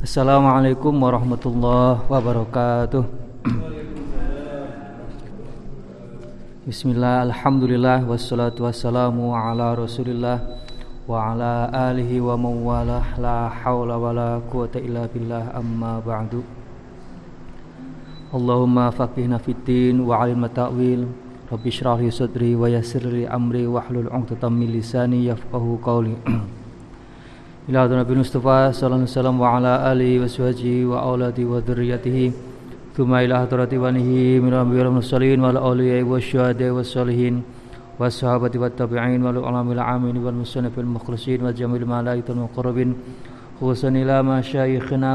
Assalamualaikum warahmatullahi wabarakatuh. Bismillah, Alhamdulillah, wassalatu wassalamu ala rasulillah Wa ala alihi wa mawalah La hawla wa la quwata illa billah amma ba'du. Allahumma faqihna fiddin wa alim ta'wil. Rabbi syrah li sadri wa yassir li amri wa hlul 'uqdatam min lisani yafqahu qawli ila Nabi Mustafa sallallahu alaihi wasallam wa ala alihi wa sahbihi wa auladi wa dzurriyyatihi thumma ila hadrati wanihi min anbiya'i wal mursalin wal awliya'i wasyuhada'i was salihin was sahabati wat tabi'in wal ulama'il amin wal musannifil mukhlisin wa jamil malaikatil muqarrabin. Khususan ila masyayikhina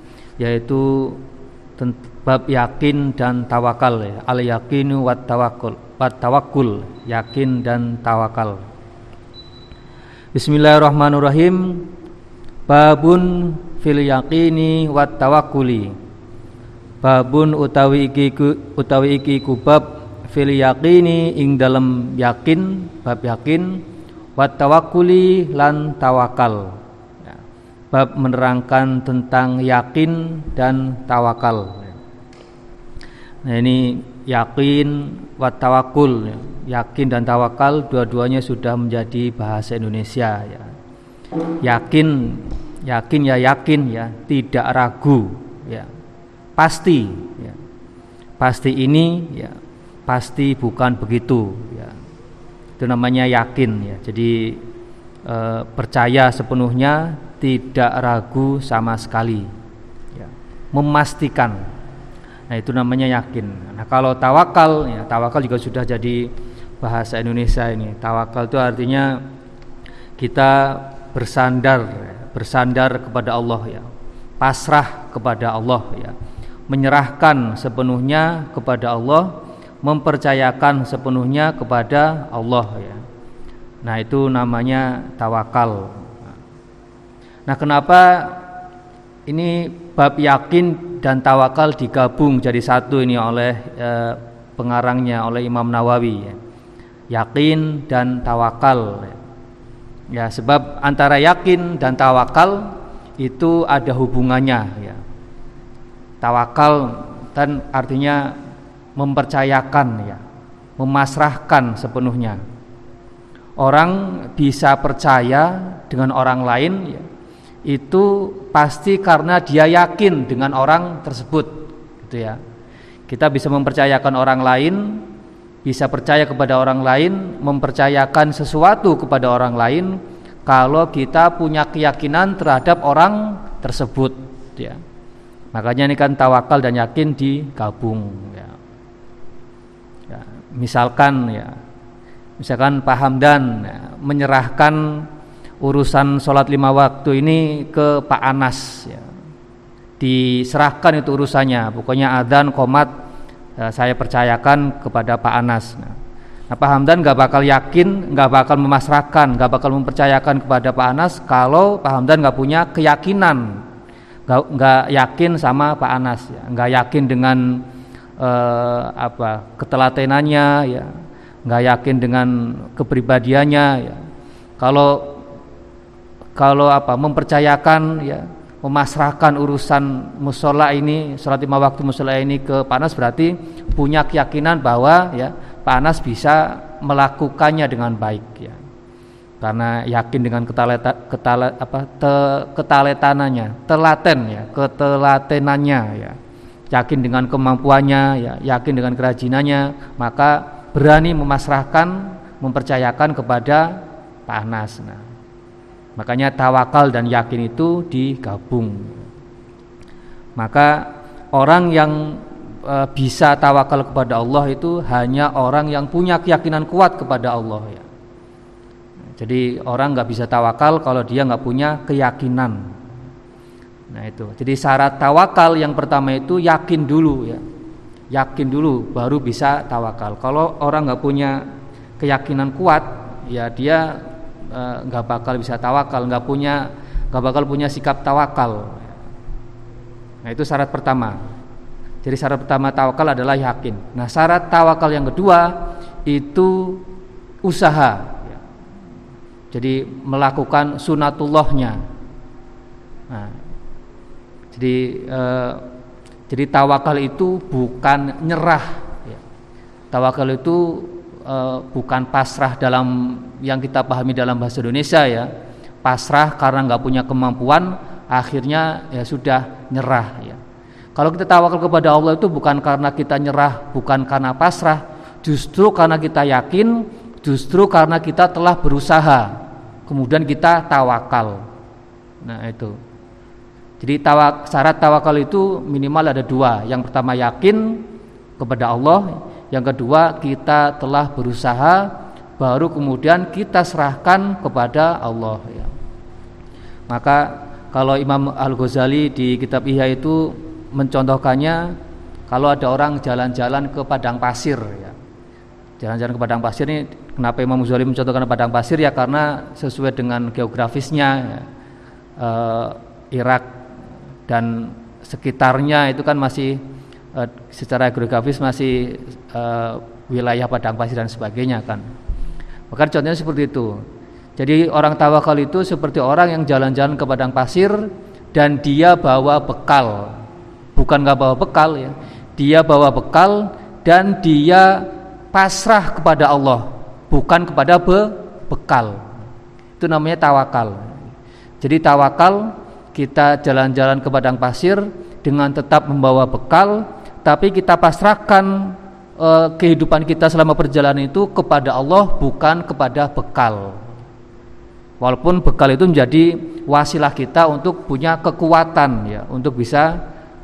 yaitu bab yakin dan tawakal ya. Al yakinu wat tawakul. Wat tawakul, yakin dan tawakal. Bismillahirrahmanirrahim. Babun fil yakini wat tawakuli. Babun utawi iki utawi iki kubab fil yakini ing dalam yakin bab yakin wat tawakuli lan tawakal bab menerangkan tentang yakin dan tawakal. Nah ini yakin wa tawakul, yakin dan tawakal dua-duanya sudah menjadi bahasa Indonesia ya. Yakin, yakin ya yakin ya, tidak ragu ya. Pasti ya. Pasti ini ya, pasti bukan begitu ya. Itu namanya yakin ya. Jadi e, percaya sepenuhnya tidak ragu sama sekali. Ya. memastikan. Nah itu namanya yakin. Nah kalau tawakal ya tawakal juga sudah jadi bahasa Indonesia ini. Tawakal itu artinya kita bersandar bersandar kepada Allah ya. Pasrah kepada Allah ya. Menyerahkan sepenuhnya kepada Allah mempercayakan sepenuhnya kepada Allah ya. Nah itu namanya tawakal Nah, kenapa ini bab yakin dan tawakal digabung jadi satu ini oleh e, pengarangnya oleh Imam Nawawi ya. Yakin dan tawakal. Ya, sebab antara yakin dan tawakal itu ada hubungannya ya. Tawakal dan artinya mempercayakan ya, memasrahkan sepenuhnya. Orang bisa percaya dengan orang lain ya, itu pasti karena dia yakin dengan orang tersebut gitu ya. Kita bisa mempercayakan orang lain bisa percaya kepada orang lain mempercayakan sesuatu kepada orang lain kalau kita punya keyakinan terhadap orang tersebut gitu ya. Makanya ini kan tawakal dan yakin digabung ya, ya misalkan ya misalkan Pak Hamdan ya, menyerahkan urusan sholat lima waktu ini ke Pak Anas ya. diserahkan itu urusannya pokoknya adzan komat ya, saya percayakan kepada Pak Anas nah, nah Pak Hamdan nggak bakal yakin nggak bakal memasrahkan nggak bakal mempercayakan kepada Pak Anas kalau Pak Hamdan nggak punya keyakinan nggak yakin sama Pak Anas ya. nggak yakin dengan eh, apa ketelatenannya ya nggak yakin dengan kepribadiannya ya kalau kalau apa mempercayakan ya memasrahkan urusan musola ini sholat lima waktu musola ini ke panas berarti punya keyakinan bahwa ya panas bisa melakukannya dengan baik ya. Karena yakin dengan ketaleta, ketale, apa te, ketaletanannya telaten ya ketelatenannya ya. Yakin dengan kemampuannya ya yakin dengan kerajinannya maka berani memasrahkan mempercayakan kepada panas nah Makanya tawakal dan yakin itu digabung. Maka orang yang e, bisa tawakal kepada Allah itu hanya orang yang punya keyakinan kuat kepada Allah ya. Jadi orang nggak bisa tawakal kalau dia nggak punya keyakinan. Nah itu. Jadi syarat tawakal yang pertama itu yakin dulu ya. Yakin dulu baru bisa tawakal. Kalau orang nggak punya keyakinan kuat, ya dia nggak bakal bisa tawakal, nggak punya nggak bakal punya sikap tawakal. Nah itu syarat pertama. Jadi syarat pertama tawakal adalah yakin. Nah syarat tawakal yang kedua itu usaha. Jadi melakukan sunatullahnya. Nah, jadi eh, jadi tawakal itu bukan nyerah. Tawakal itu eh, bukan pasrah dalam yang kita pahami dalam bahasa Indonesia ya. Pasrah karena nggak punya kemampuan, akhirnya ya sudah nyerah ya. Kalau kita tawakal kepada Allah itu bukan karena kita nyerah, bukan karena pasrah, justru karena kita yakin, justru karena kita telah berusaha, kemudian kita tawakal. Nah itu. Jadi tawak, syarat tawakal itu minimal ada dua. Yang pertama yakin kepada Allah, yang kedua kita telah berusaha, baru kemudian kita serahkan kepada Allah. Ya. Maka kalau Imam Al Ghazali di kitab Ihya itu mencontohkannya kalau ada orang jalan-jalan ke padang pasir ya. Jalan-jalan ke padang pasir ini kenapa Imam Ghazali mencontohkan padang pasir ya karena sesuai dengan geografisnya ya. e, Irak dan sekitarnya itu kan masih e, secara geografis masih e, wilayah padang pasir dan sebagainya kan. Maka contohnya seperti itu. Jadi orang tawakal itu seperti orang yang jalan-jalan ke padang pasir dan dia bawa bekal bukan nggak bawa bekal ya dia bawa bekal dan dia pasrah kepada Allah bukan kepada be bekal itu namanya tawakal jadi tawakal kita jalan-jalan ke padang pasir dengan tetap membawa bekal tapi kita pasrahkan e, kehidupan kita selama perjalanan itu kepada Allah bukan kepada bekal walaupun bekal itu menjadi wasilah kita untuk punya kekuatan ya untuk bisa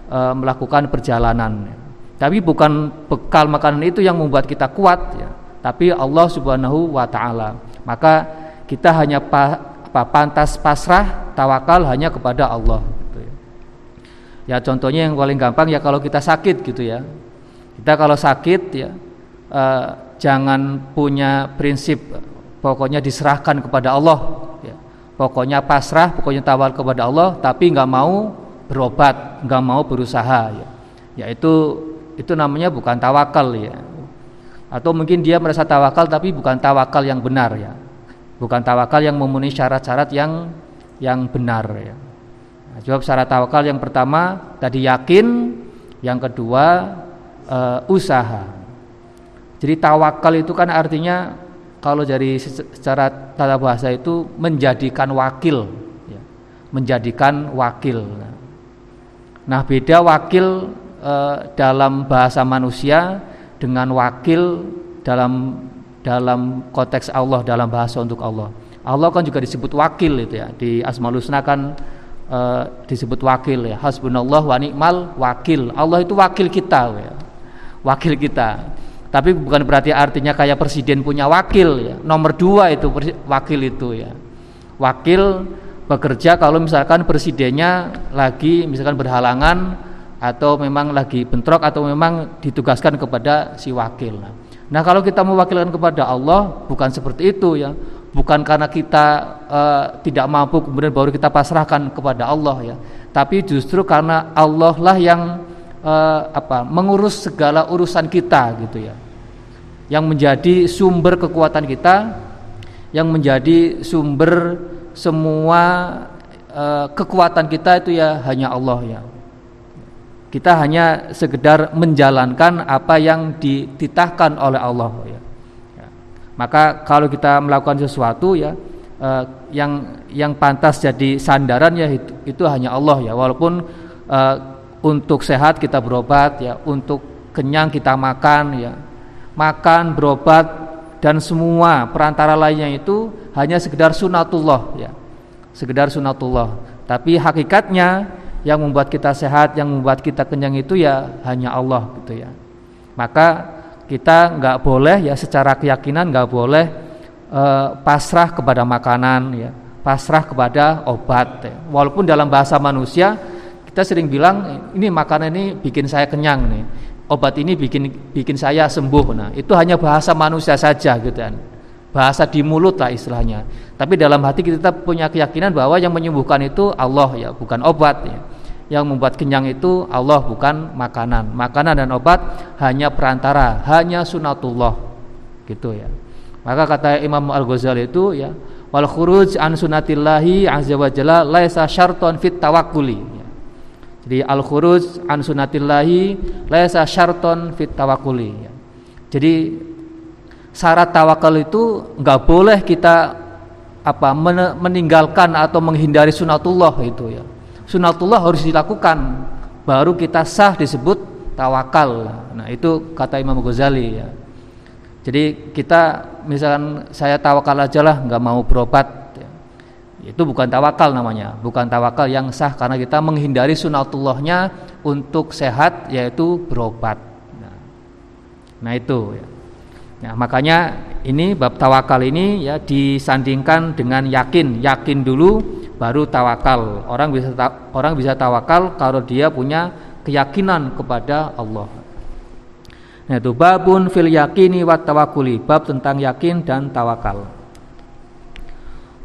e, melakukan perjalanan. Tapi bukan bekal makanan itu yang membuat kita kuat ya, tapi Allah Subhanahu wa taala. Maka kita hanya pa, apa, pantas pasrah tawakal hanya kepada Allah ya. ya contohnya yang paling gampang ya kalau kita sakit gitu ya. Kita kalau sakit ya e, jangan punya prinsip pokoknya diserahkan kepada Allah ya. Pokoknya pasrah, pokoknya tawal kepada Allah tapi nggak mau berobat, nggak mau berusaha ya. Yaitu itu namanya bukan tawakal ya. Atau mungkin dia merasa tawakal tapi bukan tawakal yang benar ya. Bukan tawakal yang memenuhi syarat-syarat yang yang benar ya. Nah, jawab syarat tawakal yang pertama tadi yakin, yang kedua uh, usaha. Jadi tawakal itu kan artinya kalau dari secara tata bahasa itu menjadikan wakil, ya. menjadikan wakil. Nah, Nah, beda wakil e, dalam bahasa manusia dengan wakil dalam dalam konteks Allah dalam bahasa untuk Allah. Allah kan juga disebut wakil itu ya. Di Asmaul Husna kan e, disebut wakil ya. Hasbunallah wa ni'mal wakil. Allah itu wakil kita ya. Wakil kita. Tapi bukan berarti artinya kayak presiden punya wakil ya. Nomor dua itu wakil itu ya. Wakil bekerja kalau misalkan presidennya lagi misalkan berhalangan atau memang lagi bentrok atau memang ditugaskan kepada si wakil. Nah, kalau kita mewakilkan kepada Allah bukan seperti itu ya. Bukan karena kita uh, tidak mampu kemudian baru kita pasrahkan kepada Allah ya. Tapi justru karena Allah lah yang uh, apa? mengurus segala urusan kita gitu ya. Yang menjadi sumber kekuatan kita, yang menjadi sumber semua uh, kekuatan kita itu ya hanya Allah ya. Kita hanya sekedar menjalankan apa yang dititahkan oleh Allah ya. Maka kalau kita melakukan sesuatu ya uh, yang yang pantas jadi sandaran ya itu, itu hanya Allah ya. Walaupun uh, untuk sehat kita berobat ya, untuk kenyang kita makan ya. Makan, berobat dan semua perantara lainnya itu hanya sekedar sunatullah ya sekedar sunatullah tapi hakikatnya yang membuat kita sehat, yang membuat kita kenyang itu ya hanya Allah gitu ya. Maka kita nggak boleh ya secara keyakinan nggak boleh uh, pasrah kepada makanan ya, pasrah kepada obat. Ya. Walaupun dalam bahasa manusia kita sering bilang ini makanan ini bikin saya kenyang nih, obat ini bikin bikin saya sembuh. Nah itu hanya bahasa manusia saja gitu kan bahasa di mulut lah istilahnya. Tapi dalam hati kita punya keyakinan bahwa yang menyembuhkan itu Allah ya, bukan obat ya. Yang membuat kenyang itu Allah bukan makanan. Makanan dan obat hanya perantara, hanya sunatullah. Gitu ya. Maka kata Imam Al-Ghazali itu ya, wal khuruj an sunatillahi azza wa jalla laisa syarton fit tawakkuli. Ya. Jadi al khuruj an sunatillahi laisa syarton fit tawakkuli. Ya. Jadi syarat tawakal itu nggak boleh kita apa meninggalkan atau menghindari sunatullah itu ya. Sunatullah harus dilakukan baru kita sah disebut tawakal. Nah, itu kata Imam Ghazali ya. Jadi kita misalkan saya tawakal aja lah nggak mau berobat ya. itu bukan tawakal namanya, bukan tawakal yang sah karena kita menghindari sunatullahnya untuk sehat yaitu berobat. Nah, nah itu ya. Ya, makanya ini bab tawakal ini ya disandingkan dengan yakin. Yakin dulu baru tawakal. Orang bisa orang bisa tawakal kalau dia punya keyakinan kepada Allah. Nah, itu babun fil yakini wat tawakuli, bab tentang yakin dan tawakal.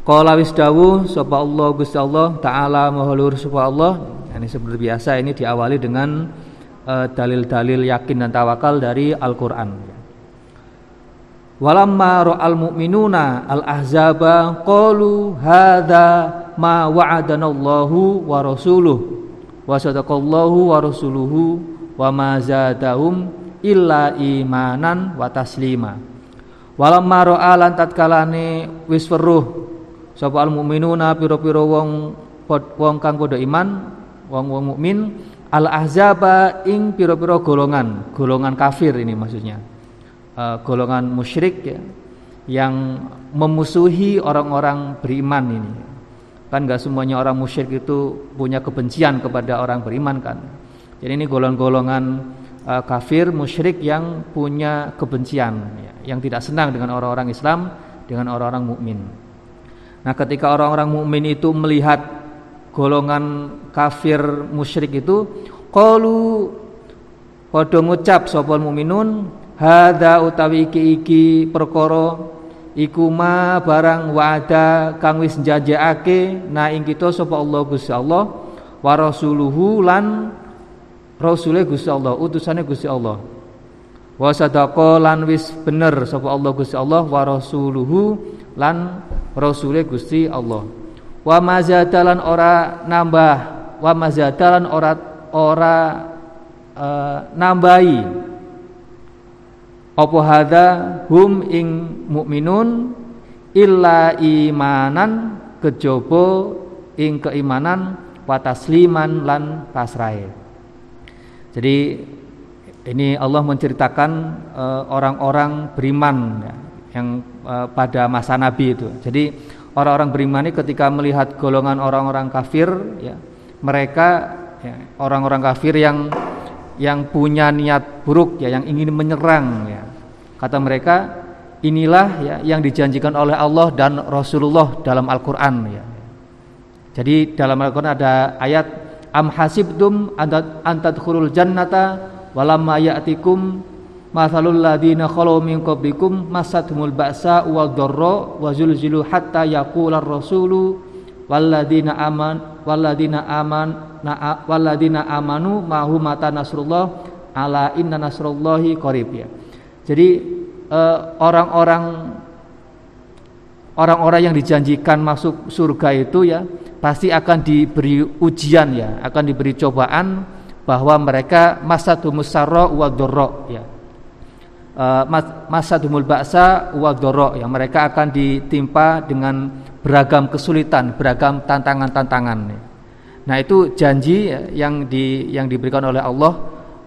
Qala wis dawuh sapa Allah Gusti Allah taala mahlur sapa Allah. Ini seperti biasa ini diawali dengan eh, dalil-dalil uh, yakin dan tawakal dari Al-Qur'an. Walamma ra'al mu'minuna al-ahzaba qalu hadza ma wa'adana Allahu wa rasuluhu wa sadaqallahu wa rasuluhu wa ma zadahum illa imanan wa taslima. Walamma ra'al tatkalane wis weruh sapa al mu'minuna pira-pira wong wong kang padha iman, wong-wong mukmin al-ahzaba ing pira-pira golongan, golongan kafir ini maksudnya uh, golongan musyrik ya yang memusuhi orang-orang beriman ini kan nggak semuanya orang musyrik itu punya kebencian kepada orang beriman kan? Jadi ini golongan-golongan uh, kafir musyrik yang punya kebencian ya, yang tidak senang dengan orang-orang Islam dengan orang-orang mukmin. Nah ketika orang-orang mukmin itu melihat golongan kafir musyrik itu qalu padha ngucap sapa mukminun Hada utawi iki iki perkara iku ma barang wa'ada kang wis njanjekake na ing kita sapa Allah Gusti Allah wa rasuluhu lan rasule Gusti Allah utusane Gusti Allah. Wa sadaqa lan wis bener sapa Allah Gusti Allah wa rasuluhu lan rasule Gusti Allah. Wa mazadalan ora nambah wa mazadalan ora ora uh, nambahi apa hadza hum ing mukminun illa imanan kejaba ing keimanan wa tasliman lan pasrahe. Jadi ini Allah menceritakan eh, orang-orang uh, beriman ya, yang uh, pada masa Nabi itu. Jadi orang-orang beriman ini ketika melihat golongan orang-orang kafir ya, mereka ya, orang-orang ya, kafir yang yang punya niat buruk ya yang ingin menyerang ya. Kata mereka inilah ya yang dijanjikan oleh Allah dan Rasulullah dalam Al-Qur'an ya. Jadi dalam Al-Qur'an ada ayat am hasibtum antadkhulul jannata walamma ya'tikum mathalul ladina khalu min qablikum masatumul ba'sa wal dharra wa zulzilu hatta yaqula ar-rasulu walladina aman walladina aman na walladina amanu mahu mata nasrullah ala inna nasrullahi qarib ya. Jadi eh, orang-orang orang-orang yang dijanjikan masuk surga itu ya pasti akan diberi ujian ya, akan diberi cobaan bahwa mereka masa tumusarro wa dorro ya. Uh, masa dumul baksa wa dorro ya mereka akan ditimpa dengan beragam kesulitan, beragam tantangan-tantangan. Nah, itu janji yang di yang diberikan oleh Allah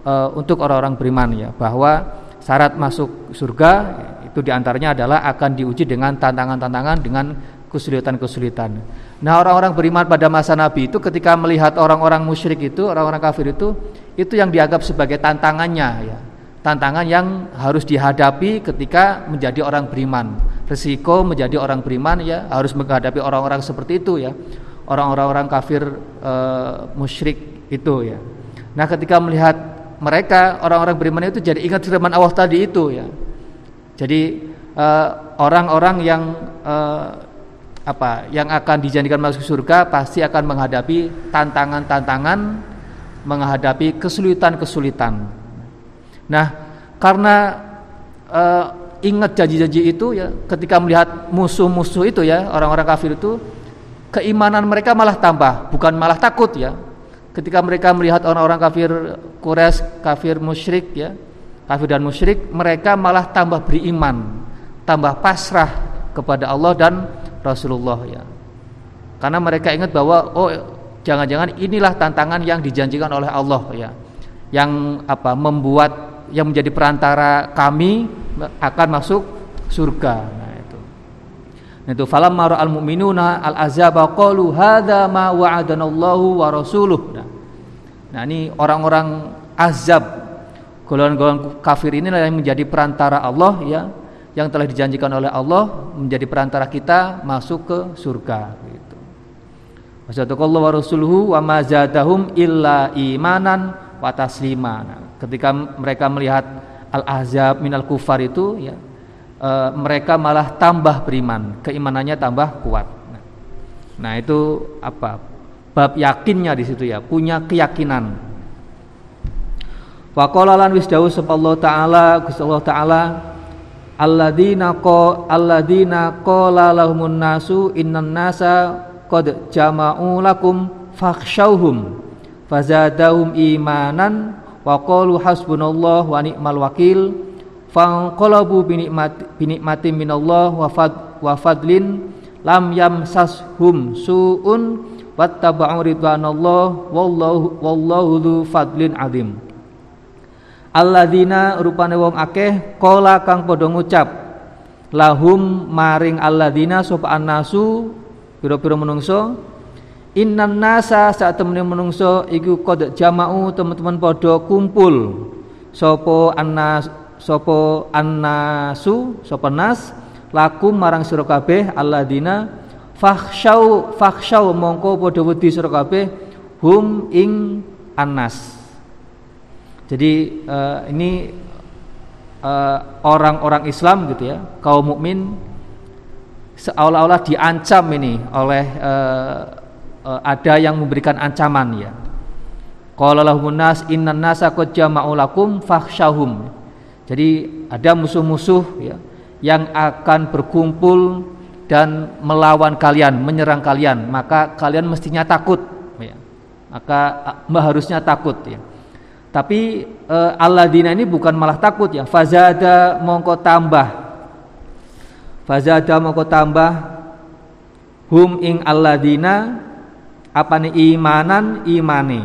e, untuk orang-orang beriman ya, bahwa syarat masuk surga itu di antaranya adalah akan diuji dengan tantangan-tantangan dengan kesulitan-kesulitan. Nah orang-orang beriman pada masa Nabi itu ketika melihat orang-orang musyrik itu, orang-orang kafir itu, itu yang dianggap sebagai tantangannya ya. Tantangan yang harus dihadapi ketika menjadi orang beriman. Resiko menjadi orang beriman ya harus menghadapi orang-orang seperti itu ya. Orang-orang kafir e, musyrik itu ya. Nah ketika melihat mereka orang-orang beriman itu jadi ingat firman Allah tadi itu ya. Jadi eh, orang-orang uh, yang uh, apa yang akan dijanjikan masuk surga pasti akan menghadapi tantangan-tantangan, menghadapi kesulitan-kesulitan. Nah, karena ingat janji-janji itu ya, ketika melihat musuh-musuh itu ya, orang-orang kafir itu keimanan mereka malah tambah, bukan malah takut ya. Ketika mereka melihat orang-orang kafir Quraisy, kafir musyrik ya, kafir dan musyrik, mereka malah tambah beriman, tambah pasrah kepada Allah dan Rasulullah ya. Karena mereka ingat bahwa oh jangan-jangan inilah tantangan yang dijanjikan oleh Allah ya. Yang apa membuat yang menjadi perantara kami akan masuk surga. Nah itu. Nah itu falam mara al mu'minuna al azaba qalu hadza ma wa'adanallahu wa rasuluh. Nah, nah ini orang-orang azab golongan-golongan kafir ini yang menjadi perantara Allah ya yang telah dijanjikan oleh Allah menjadi perantara kita masuk ke surga gitu. Wasadaqallahu wa rasuluhu wa ma zadahum illa imanan wa taslima. Nah, ketika mereka melihat al-ahzab minal kufar itu ya e, mereka malah tambah beriman, keimanannya tambah kuat. Nah, nah itu apa? Bab yakinnya di situ ya, punya keyakinan. Wa qala lan wis dawuh Allah taala, Gusti Allah taala alladzina qa alladzina qala lahumun nasu innan nasa qad jama'u lakum fakhshawhum fazadahum imanan wa qalu hasbunallahu wa ni'mal wakil. Fanqalabu binikmat binikmatin minallah wa fad wa fadlin lam yamsashum su'un wattaba'u ridwanallah wallahu wallahu dzu fadlin azim alladzina rupane wong akeh kola kang padha ngucap lahum maring alladzina sapa annasu? Pira-pira menungso innan nasa saat temene menungso iku qad jama'u teman-teman padha kumpul. Sapa annas sapa annasu sapa nas lakum marang sira kabeh alladzina fakhsyau fakhsyau mongko padha wedi sira kabeh hum ing annas. Jadi uh, ini eh, orang-orang uh, Islam gitu ya, kaum mukmin seolah-olah diancam ini oleh uh, uh, ada yang memberikan ancaman ya. Qala nas innan nasa qad jama'u fakhshahum. Jadi ada musuh-musuh ya yang akan berkumpul dan melawan kalian, menyerang kalian, maka kalian mestinya takut ya. Maka harusnya takut ya. Tapi uh, Alladzina ini bukan malah takut ya. Fazada mongko tambah. Fazada mongko tambah hum ing alladzina apa nih imanan imani.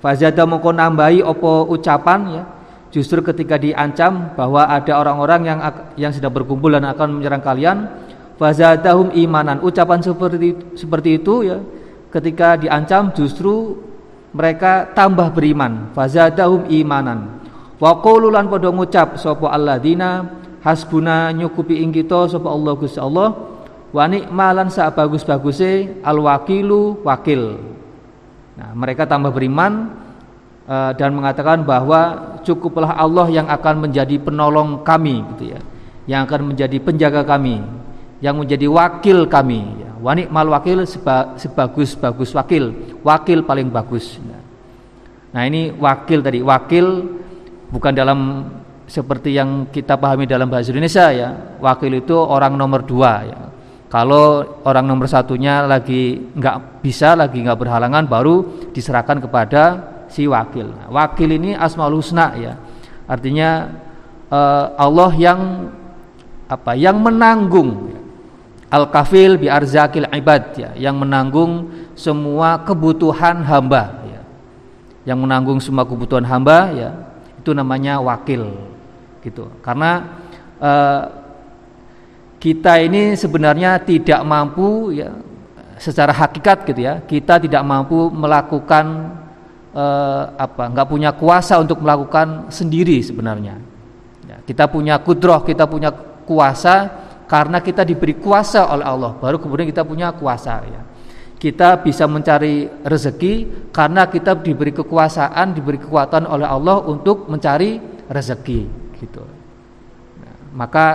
Fazada mongko nambahi opo ucapan ya. Justru ketika diancam bahwa ada orang-orang yang yang sedang berkumpul dan akan menyerang kalian, fazadahum imanan. Ucapan seperti seperti itu ya ketika diancam justru mereka tambah beriman fazadahum imanan wa qulu lan padha ngucap sapa alladzina hasbuna nyukupi ing kita sapa Allah Gusti Allah wa nikmalan sak bagus-baguse alwakilu wakil. Nah mereka tambah beriman uh, dan mengatakan bahwa cukuplah Allah yang akan menjadi penolong kami gitu ya. Yang akan menjadi penjaga kami yang menjadi wakil kami. Ya wanik mal wakil seba, sebagus-bagus wakil. Wakil paling bagus. Nah ini wakil tadi. Wakil bukan dalam seperti yang kita pahami dalam bahasa Indonesia ya. Wakil itu orang nomor dua ya kalau orang nomor satunya lagi nggak bisa lagi nggak berhalangan baru diserahkan kepada si wakil nah, wakil ini asmaul husna ya artinya uh, Allah yang apa yang menanggung Al-kafil bi arzakil ibad ya, yang menanggung semua kebutuhan hamba ya. Yang menanggung semua kebutuhan hamba ya, itu namanya wakil gitu. Karena uh, kita ini sebenarnya tidak mampu ya secara hakikat gitu ya kita tidak mampu melakukan eh, apa nggak punya kuasa untuk melakukan sendiri sebenarnya. Ya, kita punya kudroh kita punya kuasa karena kita diberi kuasa oleh Allah baru kemudian kita punya kuasa ya. Kita bisa mencari rezeki karena kita diberi kekuasaan diberi kekuatan oleh Allah untuk mencari rezeki gitu. Nah, maka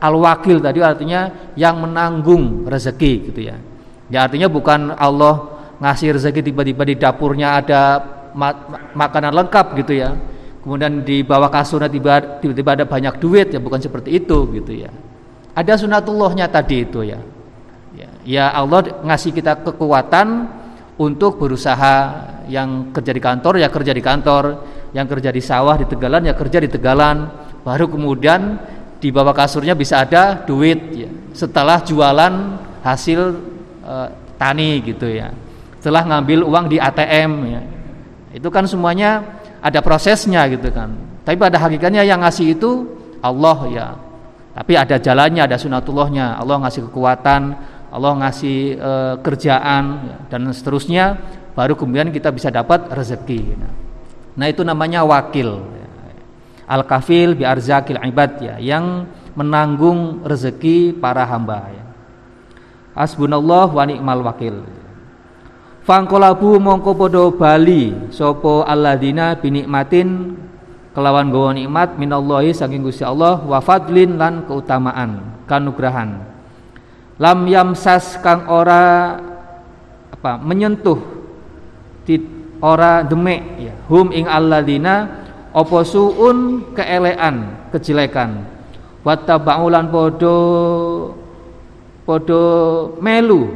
al-wakil tadi artinya yang menanggung rezeki gitu ya Ya artinya bukan Allah ngasih rezeki tiba-tiba di dapurnya ada ma makanan lengkap gitu ya. Kemudian di bawah kasurnya tiba-tiba ada banyak duit ya bukan seperti itu gitu ya. Ada sunatullahnya tadi itu ya. Ya, ya Allah ngasih kita kekuatan untuk berusaha yang kerja di kantor ya kerja di kantor, yang kerja di sawah di Tegalan ya kerja di Tegalan. Baru kemudian di bawah kasurnya bisa ada duit ya. Setelah jualan hasil e, tani gitu ya. Setelah ngambil uang di ATM ya. Itu kan semuanya ada prosesnya gitu kan. Tapi pada hakikatnya yang ngasih itu Allah ya. Tapi ada jalannya, ada sunatullahnya. Allah ngasih kekuatan, Allah ngasih e, kerjaan ya, dan seterusnya baru kemudian kita bisa dapat rezeki. Nah, itu namanya wakil. Al-kafil bi arzakil ibad ya, yang menanggung rezeki para hamba ya. Asbunallah wa ni'mal wakil. Fangkolabu mongko podo bali sopo alladina binikmatin kelawan gawa nikmat minallahi saking Gusti Allah wa fadlin lan keutamaan kanugrahan. Lam yamsas kang ora apa menyentuh tit ora demek ya hum ing alladina apa suun keelean kejelekan? Wattabaulan podo podo melu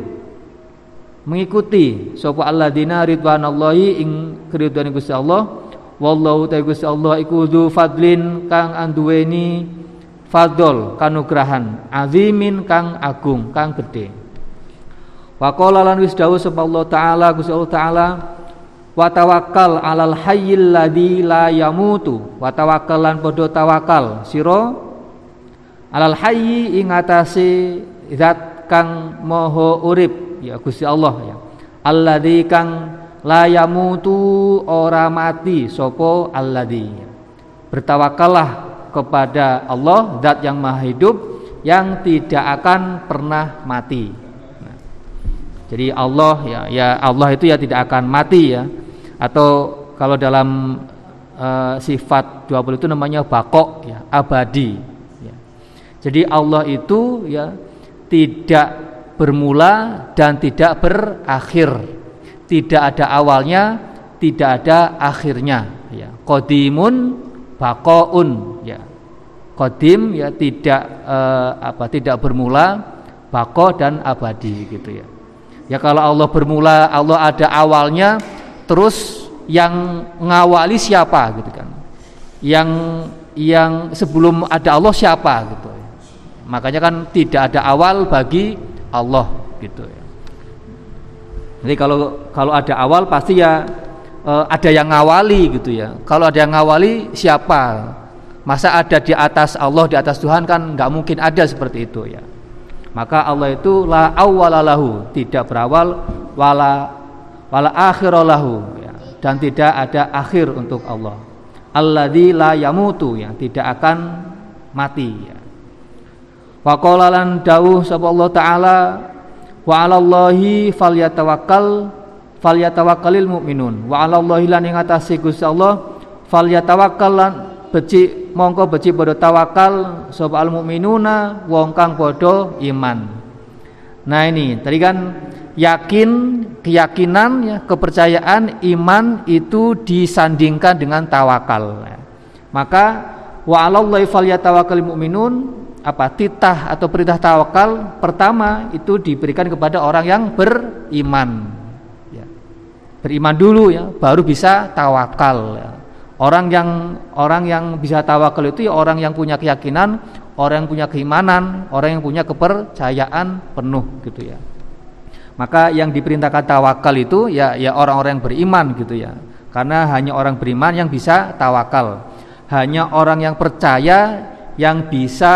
mengikuti sapa alladzina ridwanallahi ing keridhaan Gusti Allah. Wallahu ta'ala Gusti Allah iku dzu fadlin kang anduweni fadl kanugrahan azimin kang agung kang gede wa qala lan wis dawuh sapa Allah taala Gusti Allah taala wa tawakkal alal hayyil ladzi la yamutu. Wa tawakkal lan padha tawakal sira? Alal hayyi ing atase zat kang moho urip ya Gusti Allah ya. Alladzi kang la yamutu ora mati sopo alladzi? Bertawakallah kepada Allah zat yang maha hidup yang tidak akan pernah mati. Nah, jadi Allah ya ya Allah itu ya tidak akan mati ya atau kalau dalam uh, sifat 20 itu namanya bakok ya abadi ya. jadi Allah itu ya tidak bermula dan tidak berakhir. Tidak ada awalnya tidak ada akhirnya ya. Kodimun bakoun ya. Kodim ya tidak eh, apa tidak bermula bako dan abadi gitu ya. Ya kalau Allah bermula Allah ada awalnya terus yang ngawali siapa gitu kan yang yang sebelum ada Allah siapa gitu Makanya kan tidak ada awal bagi Allah gitu ya. Jadi kalau kalau ada awal pasti ya e, ada yang ngawali gitu ya. Kalau ada yang ngawali siapa? Masa ada di atas Allah di atas Tuhan kan nggak mungkin ada seperti itu ya. Maka Allah itu la awwalalahu, tidak berawal wala wala akhiralahu ya. dan tidak ada akhir untuk Allah. Alladzi la yamutu yang tidak akan mati ya. Faqala lan dawuh sapa Allah taala wa 'alallahi falyatawakkal falyatawakkalil mu'minun wa 'alallahi lan ing atase Gusti Allah falyatawakkal lan beci mongko beci padha tawakal sapa al mu'minuna wong kang padha iman. Nah ini tadi kan yakin keyakinan ya kepercayaan iman itu disandingkan dengan tawakal. Maka wa 'alallahi falyatawakkalul mu'minun apa titah atau perintah tawakal pertama itu diberikan kepada orang yang beriman ya. beriman dulu ya baru bisa tawakal ya. orang yang orang yang bisa tawakal itu ya orang yang punya keyakinan orang yang punya keimanan orang yang punya kepercayaan penuh gitu ya. Maka yang diperintahkan tawakal itu ya ya orang-orang yang beriman gitu ya. Karena hanya orang beriman yang bisa tawakal. Hanya orang yang percaya yang bisa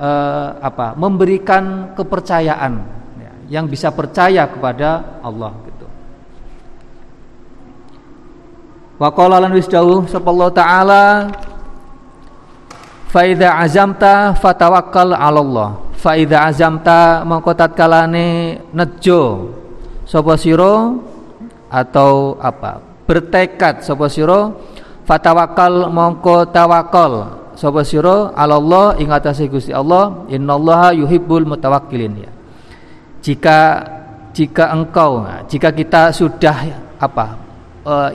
eh, apa memberikan kepercayaan ya, yang bisa percaya kepada Allah gitu. Wa qala lan wis dawuh Allah taala Faida azamta fatawakkal 'ala Allah. Faida azamta mongko tatkalane nejo sapa sira atau apa? Bertekad sapa sira fatawakkal mongko tawakal sapa sira 'ala Allah ing atase Gusti Allah. Innallaha yuhibbul mutawakkilin ya. Jika jika engkau jika kita sudah apa? Uh,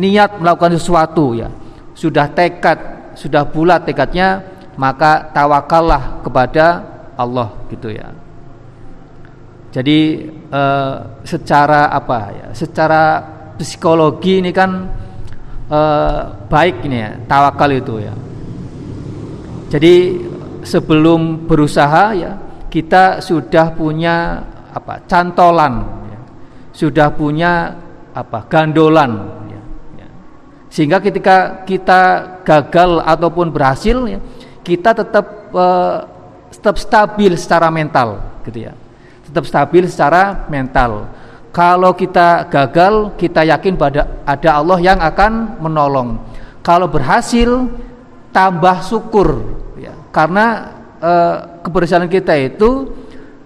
niat melakukan sesuatu ya, sudah tekad sudah bulat tekadnya maka tawakallah kepada Allah gitu ya. Jadi e, secara apa ya secara psikologi ini kan e, baik ini ya tawakal itu ya. Jadi sebelum berusaha ya kita sudah punya apa cantolan ya. sudah punya apa gandolan sehingga ketika kita gagal ataupun berhasil ya, kita tetap uh, tetap stabil secara mental gitu ya. Tetap stabil secara mental. Kalau kita gagal kita yakin pada ada Allah yang akan menolong. Kalau berhasil tambah syukur ya. Karena uh, keberhasilan kita itu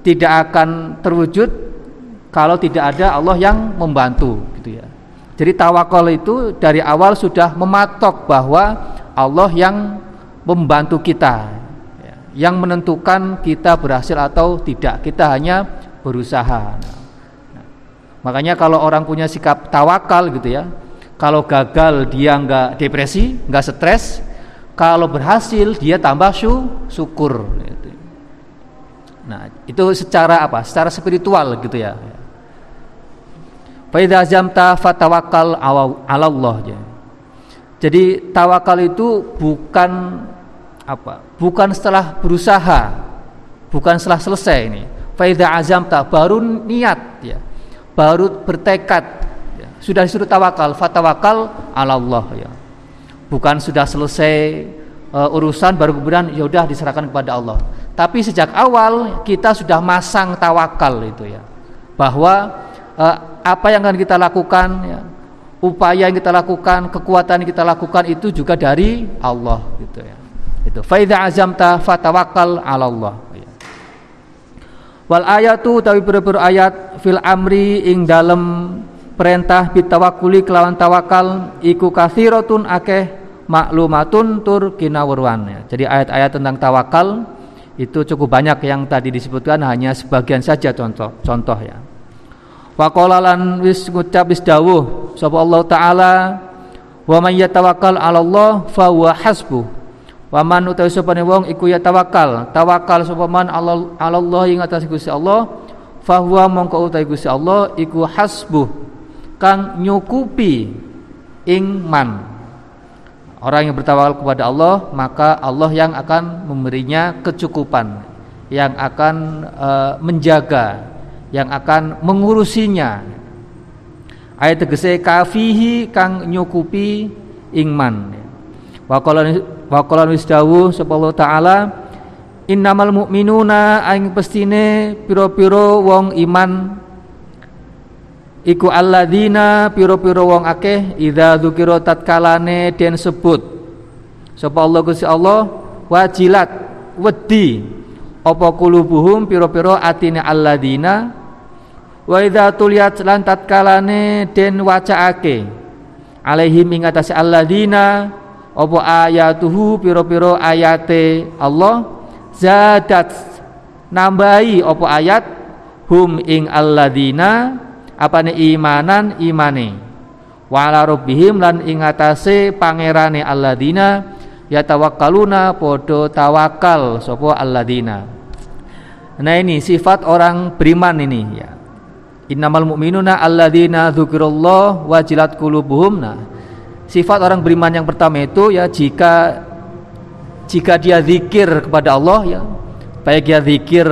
tidak akan terwujud kalau tidak ada Allah yang membantu jadi tawakal itu dari awal sudah mematok bahwa Allah yang membantu kita, ya, yang menentukan kita berhasil atau tidak. Kita hanya berusaha. Nah, makanya kalau orang punya sikap tawakal gitu ya, kalau gagal dia nggak depresi, nggak stres, kalau berhasil dia tambah syukur. Gitu. Nah itu secara apa? Secara spiritual gitu ya. Faidha azamta fatawakal Allah ya. Jadi tawakal itu bukan apa? Bukan setelah berusaha, bukan setelah selesai ini. Faidha azamta baru niat ya. Baru bertekad ya. Sudah disuruh tawakal, fatawakal ala Allah ya. Bukan sudah selesai uh, urusan baru kemudian ya udah diserahkan kepada Allah. Tapi sejak awal kita sudah masang tawakal itu ya. Bahwa apa yang akan kita lakukan ya, upaya yang kita lakukan kekuatan yang kita lakukan itu juga dari Allah gitu ya. Itu. Faida azamta fatawakal ala Allah. Ya. wal ayatu tapi berburu ayat fil amri ing dalam perintah bitawakuli kelawan tawakal iku kathiratun akeh maklumatun tur kinawurwan ya. jadi ayat-ayat tentang tawakal itu cukup banyak yang tadi disebutkan hanya sebagian saja contoh contoh ya Faqala lan wis ngucap wis dawuh sapa Allah taala wa may yatawakkal 'ala Allah fa huwa hasbuh. Wa man utawi sapane wong iku ya tawakal, tawakal sapa man 'ala Allah ing atas Gusti Allah, fa huwa mongko utawi Gusti Allah iku hasbuh kang nyukupi ing man. Orang yang bertawakal kepada Allah, maka Allah yang akan memberinya kecukupan, yang akan uh, menjaga yang akan mengurusinya. Ayat tegese kafihi kang nyukupi ingman. Wa qala wis dawuh sapa taala innamal mu'minuna aing pestine piro-piro wong iman. Iku alladzina piro-piro wong akeh idza dzukira tatkalane den sebut. Sapa Allah Gusti Allah wajilat wedi. Apa kulubuhum piro-piro atine alladzina wa idza tuliyat lan tatkalane den wacaake alaihim ing atase alladzina apa ayatuhu piro-piro ayate Allah zadat nambahi apa ayat hum ing alladzina apane imanan imane. Wa ala rabbihim lan ing atase pangerane alladzina yatawakkaluna podo tawakal sapa alladzina. Nah ini sifat orang beriman ini ya Innamal mu'minuna alladzina dzukirallah wajilat qulubuhum. Nah, sifat orang beriman yang pertama itu ya jika jika dia zikir kepada Allah ya, baik dia zikir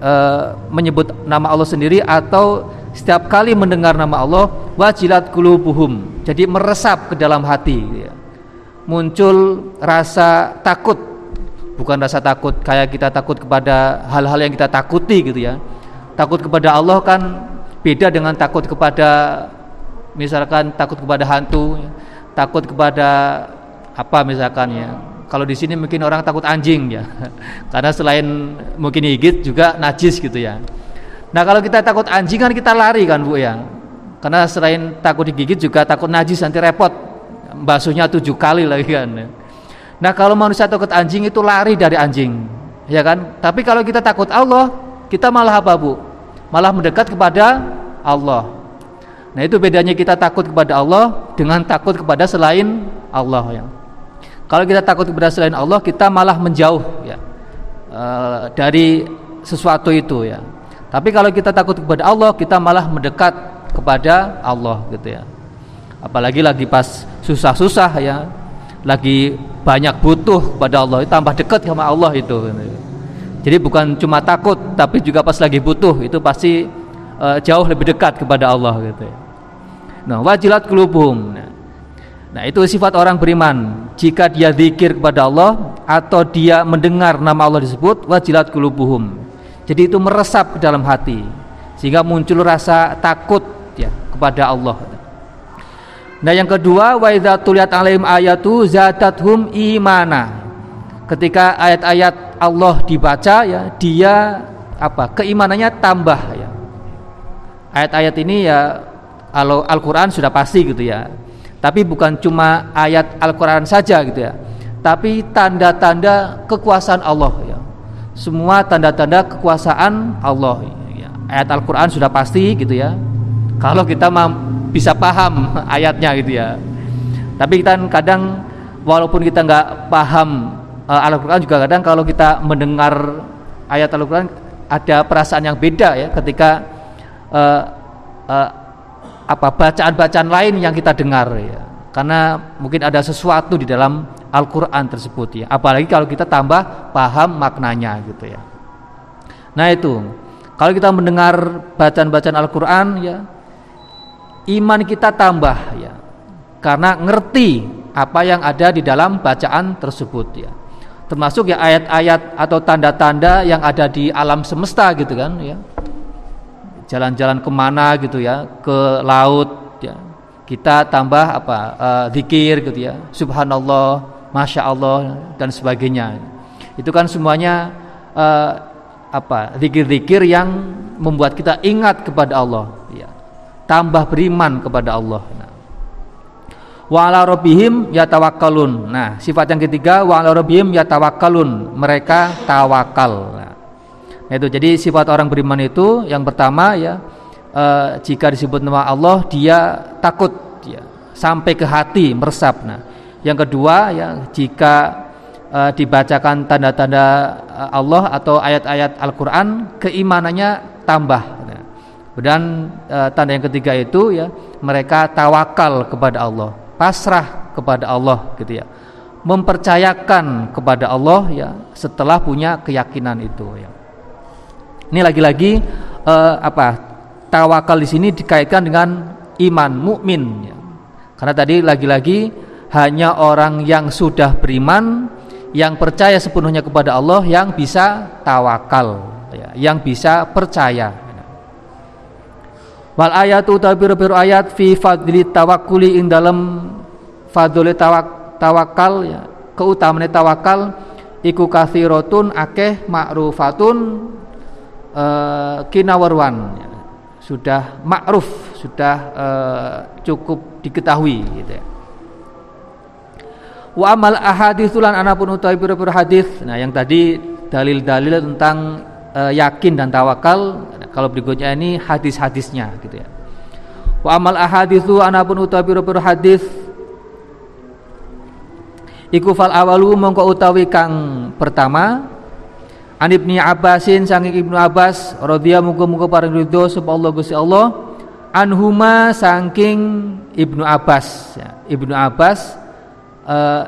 uh, menyebut nama Allah sendiri atau setiap kali mendengar nama Allah wajilat qulubuhum. Jadi meresap ke dalam hati ya. Muncul rasa takut bukan rasa takut kayak kita takut kepada hal-hal yang kita takuti gitu ya takut kepada Allah kan beda dengan takut kepada misalkan takut kepada hantu takut kepada apa misalkan ya. Kalau di sini mungkin orang takut anjing ya. Karena selain mungkin gigit juga najis gitu ya. Nah kalau kita takut anjing kan kita lari kan bu ya. Karena selain takut digigit juga takut najis nanti repot. Basuhnya tujuh kali lagi kan. Nah kalau manusia takut anjing itu lari dari anjing ya kan? Tapi kalau kita takut Allah kita malah apa bu malah mendekat kepada Allah Nah itu bedanya kita takut kepada Allah dengan takut kepada selain Allah ya. Kalau kita takut kepada selain Allah, kita malah menjauh ya e, dari sesuatu itu ya. Tapi kalau kita takut kepada Allah, kita malah mendekat kepada Allah gitu ya. Apalagi lagi pas susah-susah ya, lagi banyak butuh kepada Allah, tambah dekat sama Allah itu. Gitu. Jadi bukan cuma takut, tapi juga pas lagi butuh itu pasti e, jauh lebih dekat kepada Allah gitu ya. Nah, wajilat kulubuhum. Nah, itu sifat orang beriman. Jika dia zikir kepada Allah atau dia mendengar nama Allah disebut, wajilat kulubuhum. Jadi itu meresap ke dalam hati sehingga muncul rasa takut ya kepada Allah. Nah, yang kedua, wa idza tuliyat alaihim ayatu zadathum imana. Ketika ayat-ayat Allah dibaca ya, dia apa? Keimanannya tambah ya. Ayat-ayat ini ya kalau Al-Quran sudah pasti gitu ya tapi bukan cuma ayat Al-Quran saja gitu ya tapi tanda-tanda kekuasaan Allah ya semua tanda-tanda kekuasaan Allah ya. ayat Al-Quran sudah pasti gitu ya kalau kita bisa paham ayatnya gitu ya tapi kita kadang walaupun kita nggak paham uh, Al-Quran juga kadang kalau kita mendengar ayat Al-Quran ada perasaan yang beda ya ketika uh, uh, apa bacaan-bacaan lain yang kita dengar ya. Karena mungkin ada sesuatu di dalam Al-Qur'an tersebut ya. Apalagi kalau kita tambah paham maknanya gitu ya. Nah, itu. Kalau kita mendengar bacaan-bacaan Al-Qur'an ya iman kita tambah ya. Karena ngerti apa yang ada di dalam bacaan tersebut ya. Termasuk ya ayat-ayat atau tanda-tanda yang ada di alam semesta gitu kan ya. Jalan-jalan ke mana gitu ya ke laut ya. Kita tambah apa uh, zikir gitu ya subhanallah masya Allah dan sebagainya. Itu kan semuanya uh, apa zikir-zikir yang membuat kita ingat kepada Allah ya. Tambah beriman kepada Allah. Nah. Wa ala rabbihim yatawakkalun nah sifat yang ketiga wa ala rabbihim yatawakkalun mereka tawakal nah, itu jadi sifat orang beriman itu yang pertama ya e, jika disebut nama Allah dia takut ya sampai ke hati meresap. Nah, yang kedua ya jika e, dibacakan tanda-tanda eh, Allah atau ayat-ayat Al-Qur'an keimanannya tambah. Nah, dan e, tanda yang ketiga itu ya mereka tawakal kepada Allah, pasrah kepada Allah gitu ya. Mempercayakan kepada Allah ya setelah punya keyakinan itu ya. Ini lagi-lagi uh, apa? Tawakal di sini dikaitkan dengan iman mukmin ya. Karena tadi lagi-lagi hanya orang yang sudah beriman yang percaya sepenuhnya kepada Allah yang bisa tawakal ya, yang bisa percaya. Wal ayatu tabiru ayat fi fadli tawakkuli ing dalam fadli tawak, tawakal ya, keutamaan tawakal iku kathiratun akeh ma'rufatun uh, kinawarwan sudah ma'ruf sudah uh, cukup diketahui gitu ya. Wa amal ahaditsulan anapun utawi pira-pira hadis. Nah, yang tadi dalil-dalil tentang uh, yakin dan tawakal. Kalau berikutnya ini hadis-hadisnya gitu ya. Wa amal ahaditsu anapun utawi pira-pira hadis iku fal awalu mongko utawi kang pertama An Ibni Abbasin sanging Ibnu Abbas radhiyallahu muga-muga paring ridho sapa Allah Gusti Allah anhuma saking Ibnu Abbas ya. Ibnu Abbas uh,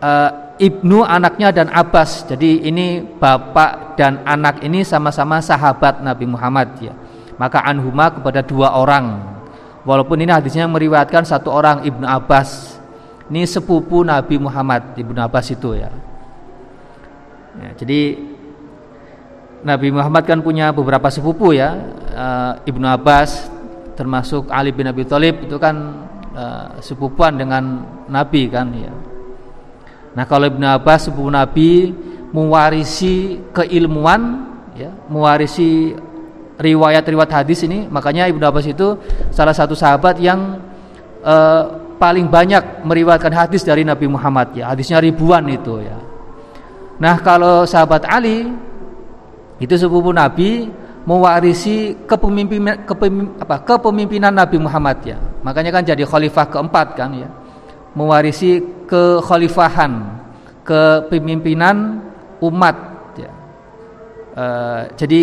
uh, Ibnu anaknya dan Abbas. Jadi ini bapak dan anak ini sama-sama sahabat Nabi Muhammad ya. Maka anhuma kepada dua orang. Walaupun ini hadisnya meriwayatkan satu orang Ibnu Abbas. Ini sepupu Nabi Muhammad Ibnu Abbas itu ya. Ya, jadi Nabi Muhammad kan punya beberapa sepupu ya. Uh, Ibnu Abbas termasuk Ali bin Abi Thalib itu kan uh, sepupuan dengan Nabi kan ya Nah kalau Ibnu Abbas sepupu Nabi mewarisi keilmuan ya mewarisi riwayat-riwayat hadis ini makanya Ibnu Abbas itu salah satu sahabat yang uh, paling banyak meriwayatkan hadis dari Nabi Muhammad ya hadisnya ribuan itu ya. Nah kalau sahabat Ali itu sepupu Nabi mewarisi kepemimpinan kepemim, apa kepemimpinan Nabi Muhammad ya. Makanya kan jadi khalifah keempat kan ya. Mewarisi kekhalifahan kepemimpinan umat ya e, jadi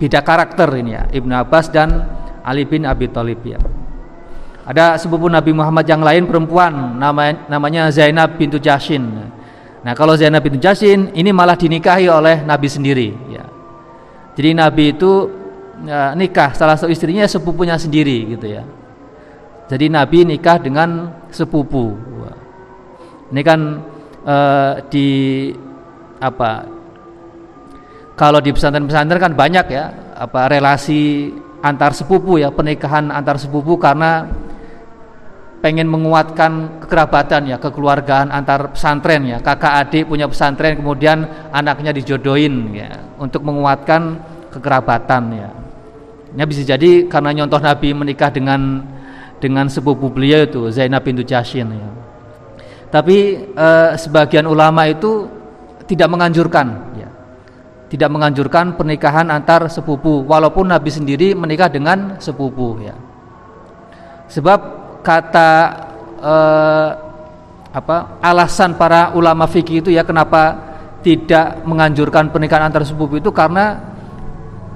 beda karakter ini ya Ibnu Abbas dan Ali bin Abi Thalib ya ada sepupu Nabi Muhammad yang lain perempuan namanya, namanya Zainab bintu Jashin. Nah kalau Zainab bintu Jashin ini malah dinikahi oleh Nabi sendiri. Ya. Jadi Nabi itu ya, nikah salah satu istrinya sepupunya sendiri gitu ya. Jadi Nabi nikah dengan sepupu. Ini kan uh, di apa? Kalau di pesantren-pesantren kan banyak ya apa relasi antar sepupu ya pernikahan antar sepupu karena pengen menguatkan kekerabatan ya kekeluargaan antar pesantren ya kakak adik punya pesantren kemudian anaknya dijodohin ya untuk menguatkan kekerabatan ya ini bisa jadi karena nyontoh Nabi menikah dengan dengan sepupu beliau itu Zainab bintu Jashin ya tapi eh, sebagian ulama itu tidak menganjurkan ya. Tidak menganjurkan pernikahan antar sepupu walaupun Nabi sendiri menikah dengan sepupu ya. Sebab kata eh, apa alasan para ulama fikih itu ya kenapa tidak menganjurkan pernikahan antar sepupu itu karena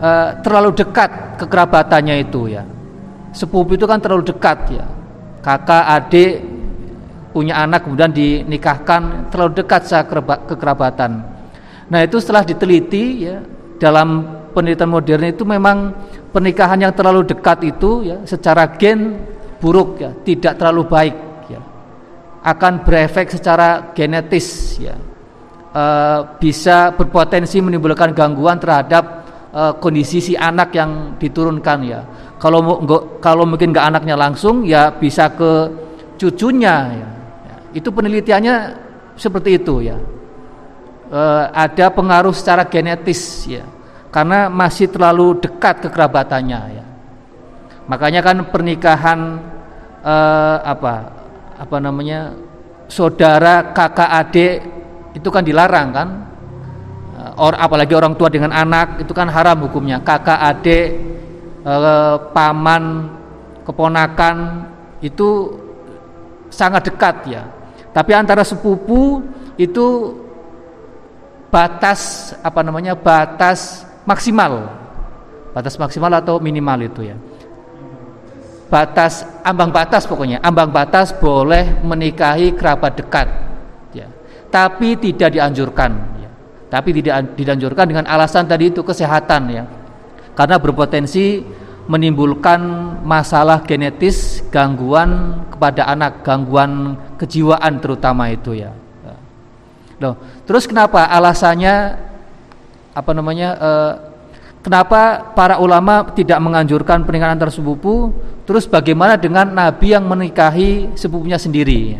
eh, terlalu dekat kekerabatannya itu ya. Sepupu itu kan terlalu dekat ya. Kakak adik punya anak kemudian dinikahkan terlalu dekat secara kekerabatan nah itu setelah diteliti ya dalam penelitian modern itu memang pernikahan yang terlalu dekat itu ya secara gen buruk ya, tidak terlalu baik ya. Akan berefek secara genetis ya. E, bisa berpotensi menimbulkan gangguan terhadap e, kondisi si anak yang diturunkan ya. Kalau kalau mungkin nggak anaknya langsung ya bisa ke cucunya ya. Itu penelitiannya seperti itu ya. E, ada pengaruh secara genetis ya. Karena masih terlalu dekat kekerabatannya ya Makanya kan pernikahan eh, apa apa namanya saudara kakak adik itu kan dilarang kan eh, or apalagi orang tua dengan anak itu kan haram hukumnya kakak adik eh, paman keponakan itu sangat dekat ya tapi antara sepupu itu batas apa namanya batas maksimal. Batas maksimal atau minimal itu ya. Batas ambang batas pokoknya. Ambang batas boleh menikahi kerabat dekat ya. Tapi tidak dianjurkan ya. tapi tidak dianjurkan dengan alasan tadi itu kesehatan ya. Karena berpotensi menimbulkan masalah genetis gangguan kepada anak gangguan kejiwaan terutama itu ya. Loh, terus kenapa alasannya apa namanya eh, Kenapa para ulama tidak menganjurkan pernikahan antar sepupu? Terus bagaimana dengan Nabi yang menikahi sepupunya sendiri?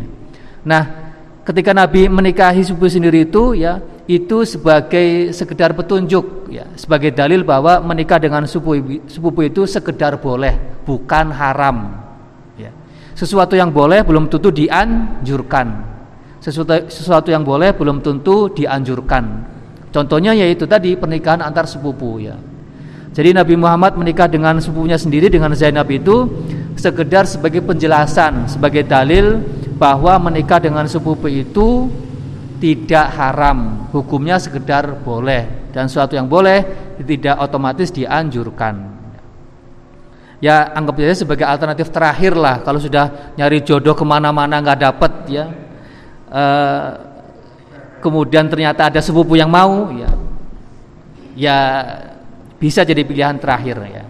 Nah, ketika Nabi menikahi sepupu sendiri itu ya itu sebagai sekedar petunjuk ya, sebagai dalil bahwa menikah dengan sepupu sepupu itu sekedar boleh, bukan haram. Ya. Sesuatu yang boleh belum tentu dianjurkan. Sesuatu sesuatu yang boleh belum tentu dianjurkan. Contohnya yaitu tadi pernikahan antar sepupu ya. Jadi Nabi Muhammad menikah dengan sepupunya sendiri dengan Zainab itu sekedar sebagai penjelasan, sebagai dalil bahwa menikah dengan sepupu itu tidak haram, hukumnya sekedar boleh dan suatu yang boleh tidak otomatis dianjurkan. Ya anggap saja sebagai alternatif terakhir lah kalau sudah nyari jodoh ke mana-mana nggak dapet ya. E, kemudian ternyata ada sepupu yang mau ya, ya bisa jadi pilihan terakhir ya.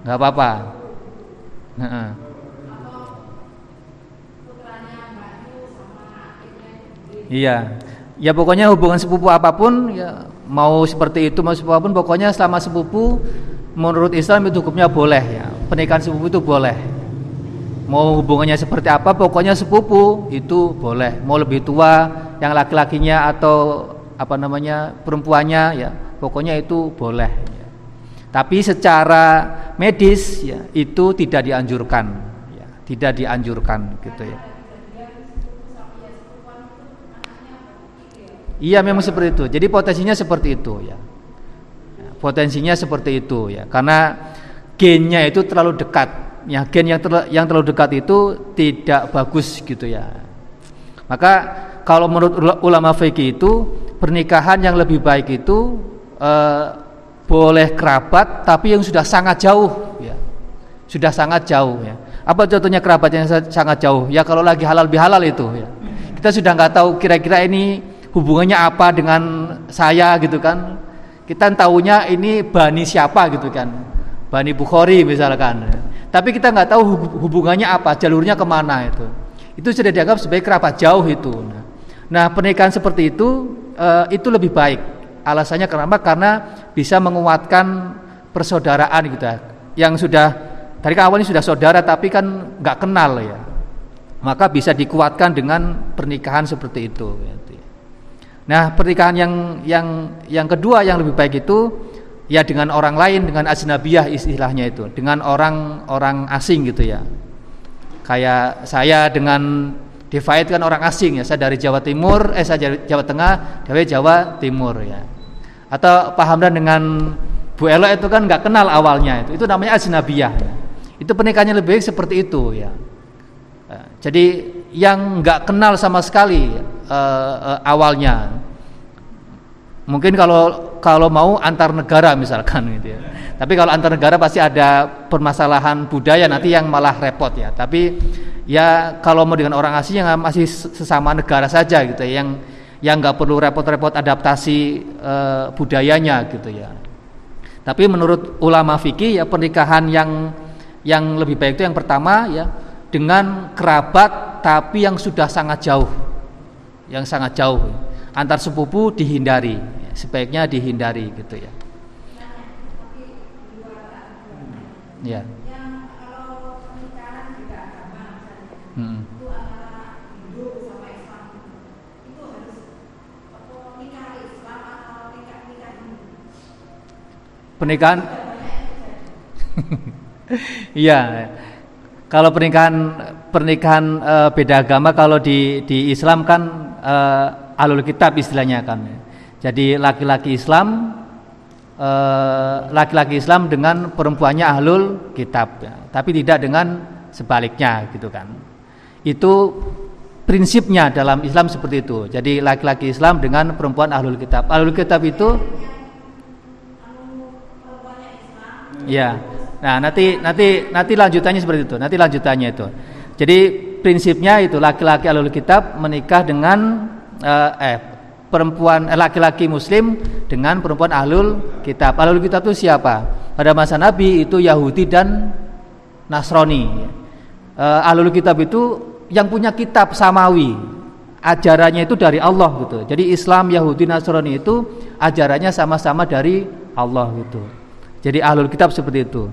nggak apa-apa. Nah, Iya. Ya pokoknya hubungan sepupu apa pun ya mau seperti itu mau sepupu apa pun pokoknya selama sepupu menurut Islam itu hukumnya boleh ya. Pernikahan sepupu itu boleh. Mau hubungannya seperti apa pokoknya sepupu itu boleh. Mau lebih tua yang laki-lakinya atau apa namanya perempuannya ya pokoknya itu boleh. Ya. Tapi secara medis ya itu tidak dianjurkan, ya, tidak dianjurkan gitu ya. Iya memang seperti itu. Jadi potensinya seperti itu ya. Potensinya seperti itu ya. Karena gennya itu terlalu dekat. Ya, gen yang terlalu, yang terlalu dekat itu tidak bagus gitu ya. Maka kalau menurut ulama fikih itu pernikahan yang lebih baik itu eh, boleh kerabat tapi yang sudah sangat jauh ya. Sudah sangat jauh ya. Apa contohnya kerabat yang sangat jauh? Ya kalau lagi halal bihalal itu ya. Kita sudah nggak tahu kira-kira ini hubungannya apa dengan saya gitu kan kita tahunya ini bani siapa gitu kan bani Bukhari misalkan tapi kita nggak tahu hubungannya apa jalurnya ke mana itu itu sudah dianggap sebagai kerabat jauh itu nah pernikahan seperti itu uh, itu lebih baik alasannya kenapa karena bisa menguatkan persaudaraan gitu ya yang sudah dari awalnya sudah saudara tapi kan nggak kenal ya maka bisa dikuatkan dengan pernikahan seperti itu gitu. Nah, pernikahan yang yang yang kedua yang lebih baik itu ya dengan orang lain dengan ajnabiyah istilahnya itu, dengan orang-orang asing gitu ya. Kayak saya dengan Divide kan orang asing ya, saya dari Jawa Timur, eh saya Jawa Tengah, dari Jawa Timur ya. Atau Pak Hamdan dengan Bu Elo itu kan nggak kenal awalnya itu, itu namanya ajnabiyah. Ya. Itu pernikahannya lebih baik seperti itu ya. Jadi yang nggak kenal sama sekali uh, uh, awalnya. Mungkin kalau kalau mau antar negara misalkan gitu ya. Tapi kalau antar negara pasti ada permasalahan budaya nanti yang malah repot ya. Tapi ya kalau mau dengan orang asing yang masih sesama negara saja gitu ya, yang yang nggak perlu repot-repot adaptasi uh, budayanya gitu ya. Tapi menurut ulama fikih ya pernikahan yang yang lebih baik itu yang pertama ya dengan kerabat tapi yang sudah sangat jauh yang sangat jauh antar sepupu dihindari sebaiknya dihindari gitu ya ya hmm. Pernikahan iya kalau pernikahan pernikahan e, beda agama kalau di di Islam kan e, alul kitab istilahnya kan. Jadi laki-laki Islam eh, laki-laki e, Islam dengan perempuannya ahlul kitab ya. Tapi tidak dengan sebaliknya gitu kan. Itu prinsipnya dalam Islam seperti itu. Jadi laki-laki Islam dengan perempuan ahlul kitab. Ahlul kitab itu Ya. Nah, nanti nanti nanti lanjutannya seperti itu. Nanti lanjutannya itu. Jadi prinsipnya itu laki-laki alul kitab menikah dengan uh, eh perempuan eh, laki-laki muslim dengan perempuan ahlul kitab. Ahlul kitab itu siapa? Pada masa Nabi itu Yahudi dan Nasrani. Uh, ahlul kitab itu yang punya kitab samawi. Ajarannya itu dari Allah gitu. Jadi Islam, Yahudi, Nasrani itu ajarannya sama-sama dari Allah gitu. Jadi ahlul kitab seperti itu.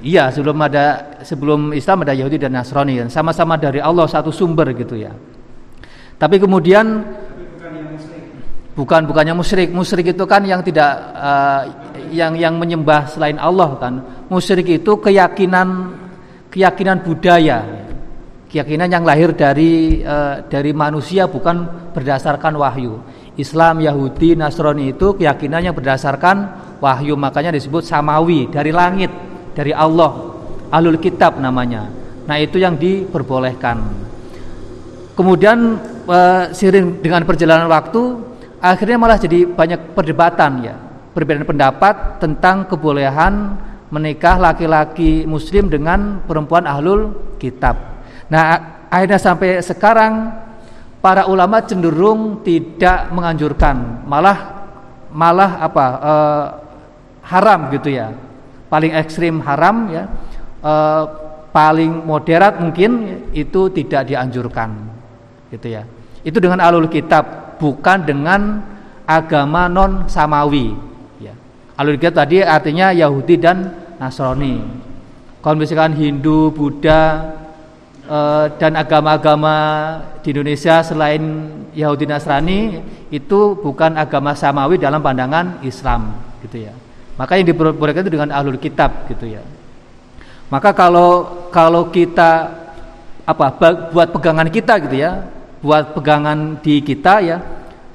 Iya, sebelum ada sebelum Islam ada Yahudi dan Nasrani kan sama-sama dari Allah satu sumber gitu ya. Tapi kemudian bukan bukannya musyrik. Musyrik itu kan yang tidak uh, yang yang menyembah selain Allah kan. Musyrik itu keyakinan keyakinan budaya. Keyakinan yang lahir dari uh, dari manusia bukan berdasarkan wahyu. Islam, Yahudi, Nasrani itu keyakinannya berdasarkan wahyu makanya disebut samawi dari langit dari Allah alul kitab namanya. Nah itu yang diperbolehkan. Kemudian e, sering dengan perjalanan waktu akhirnya malah jadi banyak perdebatan ya. Perbedaan pendapat tentang kebolehan menikah laki-laki muslim dengan perempuan ahlul kitab. Nah akhirnya sampai sekarang para ulama cenderung tidak menganjurkan malah malah apa e, haram gitu ya paling ekstrim haram ya e, paling moderat mungkin itu tidak dianjurkan gitu ya. Itu dengan alul kitab, bukan dengan agama non samawi. Ya. Alul kitab tadi artinya Yahudi dan Nasrani. Kalau misalkan Hindu, Buddha, dan agama-agama di Indonesia selain Yahudi Nasrani itu bukan agama samawi dalam pandangan Islam, gitu ya. Maka yang diperbolehkan itu dengan ahlul kitab, gitu ya. Maka kalau kalau kita apa buat pegangan kita gitu ya, buat pegangan di kita ya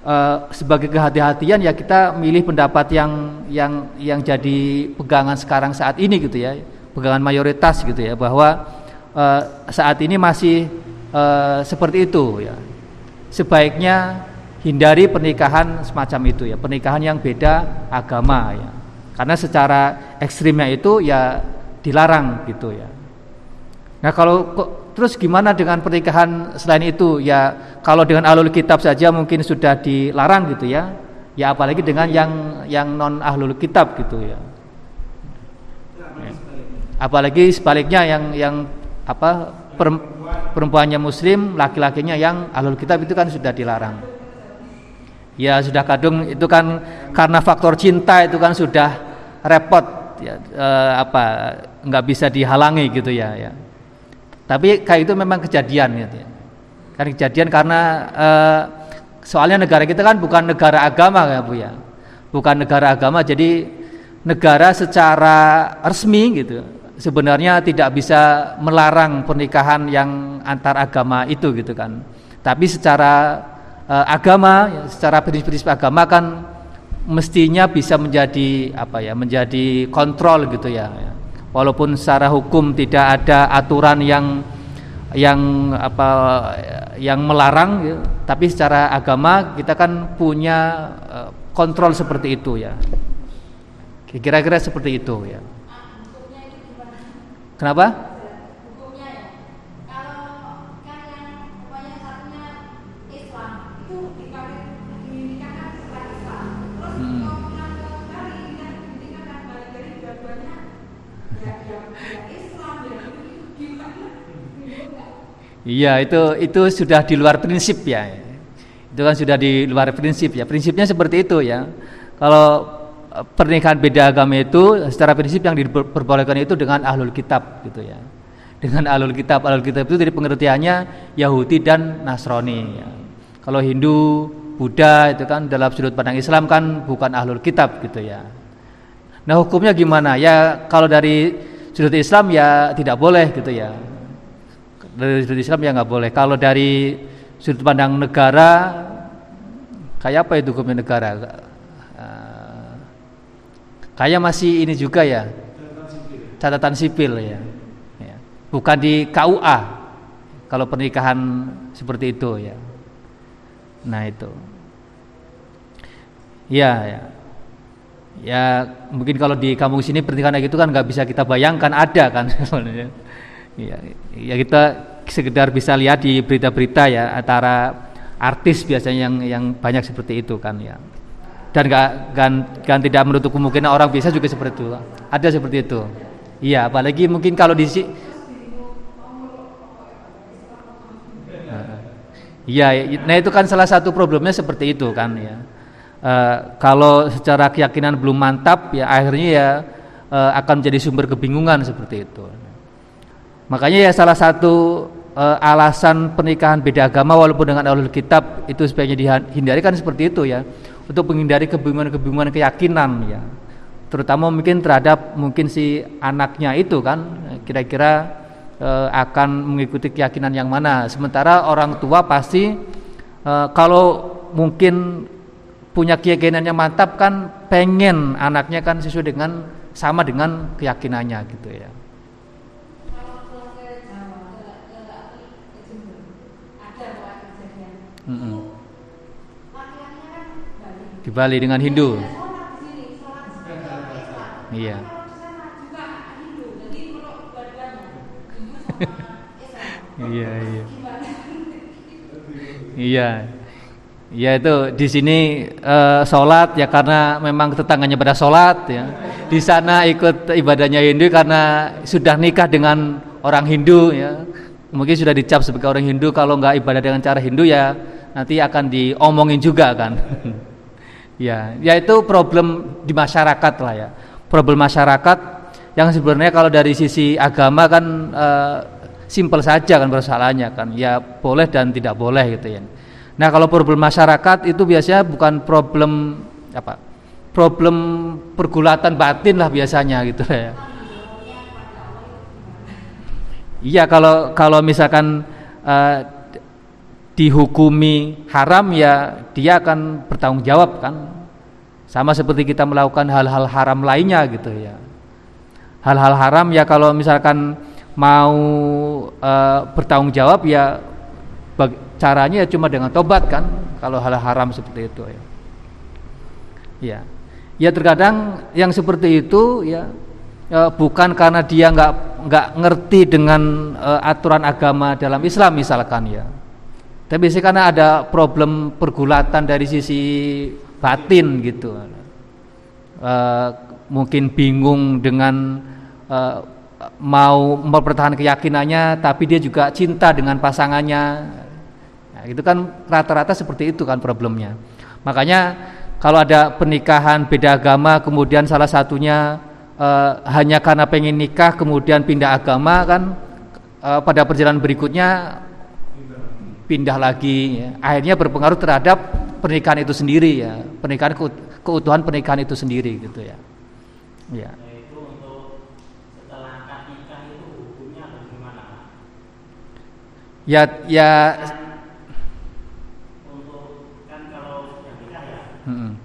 uh, sebagai kehati-hatian ya kita milih pendapat yang yang yang jadi pegangan sekarang saat ini gitu ya, pegangan mayoritas gitu ya bahwa uh, saat ini masih uh, seperti itu ya. Sebaiknya hindari pernikahan semacam itu ya, pernikahan yang beda agama ya. Karena secara ekstrimnya itu ya dilarang gitu ya. Nah kalau terus gimana dengan pernikahan selain itu ya kalau dengan ahlul kitab saja mungkin sudah dilarang gitu ya. Ya apalagi dengan yang yang non ahlul kitab gitu ya. ya. Apalagi sebaliknya yang yang apa perempuannya muslim, laki-lakinya yang ahlul kitab itu kan sudah dilarang. Ya sudah kadung itu kan karena faktor cinta itu kan sudah repot ya, eh, apa nggak bisa dihalangi gitu ya ya. Tapi kayak itu memang kejadian gitu ya. Kan kejadian karena eh, soalnya negara kita kan bukan negara agama ya bu ya. Bukan negara agama jadi negara secara resmi gitu sebenarnya tidak bisa melarang pernikahan yang antar agama itu gitu kan. Tapi secara eh, agama ya, secara prinsip-prinsip agama kan mestinya bisa menjadi apa ya menjadi kontrol gitu ya. Walaupun secara hukum tidak ada aturan yang yang apa yang melarang ya, tapi secara agama kita kan punya uh, kontrol seperti itu ya. Kira-kira seperti itu ya kenapa Iya, itu itu sudah di luar prinsip ya. Itu kan sudah di luar prinsip ya. Prinsipnya seperti itu ya. Kalau pernikahan beda agama itu secara prinsip yang diperbolehkan itu dengan ahlul kitab gitu ya. Dengan ahlul kitab, ahlul kitab itu dari pengertiannya Yahudi dan Nasrani ya. Kalau Hindu, Buddha itu kan dalam sudut pandang Islam kan bukan ahlul kitab gitu ya. Nah, hukumnya gimana? Ya kalau dari sudut Islam ya tidak boleh gitu ya dari sudut Islam ya nggak boleh. Kalau dari sudut pandang negara, kayak apa itu hukumnya negara? Kayak masih ini juga ya, catatan sipil ya. ya. Bukan di KUA kalau pernikahan seperti itu ya. Nah itu. Ya, ya. Ya mungkin kalau di kampung sini pernikahan gitu kan nggak bisa kita bayangkan ada kan. Ya, ya kita sekedar bisa lihat di berita-berita ya antara artis biasanya yang yang banyak seperti itu kan ya. Dan gak, kan tidak menutup kemungkinan orang biasa juga seperti itu. Ada seperti itu. Iya, apalagi mungkin kalau di Iya, nah itu kan salah satu problemnya seperti itu kan ya. Uh, kalau secara keyakinan belum mantap ya akhirnya ya uh, akan menjadi sumber kebingungan seperti itu. Makanya ya salah satu uh, alasan pernikahan beda agama walaupun dengan alul kitab itu sebaiknya dihindari kan seperti itu ya. Untuk menghindari kebingungan-kebingungan keyakinan ya. Terutama mungkin terhadap mungkin si anaknya itu kan kira-kira uh, akan mengikuti keyakinan yang mana. Sementara orang tua pasti uh, kalau mungkin punya keyakinan yang mantap kan pengen anaknya kan sesuai dengan sama dengan keyakinannya gitu ya. Mm -mm. Di Bali dengan Hindu. Iya. Iya, iya. Iya. Ya itu di sini uh, sholat ya karena memang tetangganya pada sholat ya. Di sana ikut ibadahnya Hindu karena sudah nikah dengan orang Hindu ya mungkin sudah dicap sebagai orang Hindu kalau nggak ibadah dengan cara Hindu ya nanti akan diomongin juga kan ya yaitu problem di masyarakat lah ya. Problem masyarakat yang sebenarnya kalau dari sisi agama kan e, simpel saja kan persoalannya kan. Ya boleh dan tidak boleh gitu ya. Nah kalau problem masyarakat itu biasanya bukan problem apa problem pergulatan batin lah biasanya gitu ya. Iya kalau kalau misalkan uh, dihukumi haram ya dia akan bertanggung jawab kan. Sama seperti kita melakukan hal-hal haram lainnya gitu ya. Hal-hal haram ya kalau misalkan mau uh, bertanggung jawab ya caranya ya cuma dengan tobat kan kalau hal haram seperti itu ya. Ya. Ya terkadang yang seperti itu ya e, bukan karena dia nggak nggak ngerti dengan e, aturan agama dalam Islam misalkan ya tapi sih karena ada problem pergulatan dari sisi batin gitu. E, mungkin bingung dengan e, mau mempertahankan keyakinannya tapi dia juga cinta dengan pasangannya. Nah, itu kan rata-rata seperti itu kan problemnya. Makanya kalau ada pernikahan beda agama kemudian salah satunya uh, hanya karena pengen nikah kemudian pindah agama kan pada perjalanan berikutnya pindah lagi ya. akhirnya berpengaruh terhadap pernikahan itu sendiri ya pernikahan keutuhan pernikahan itu sendiri gitu ya ya ya ya Hmm.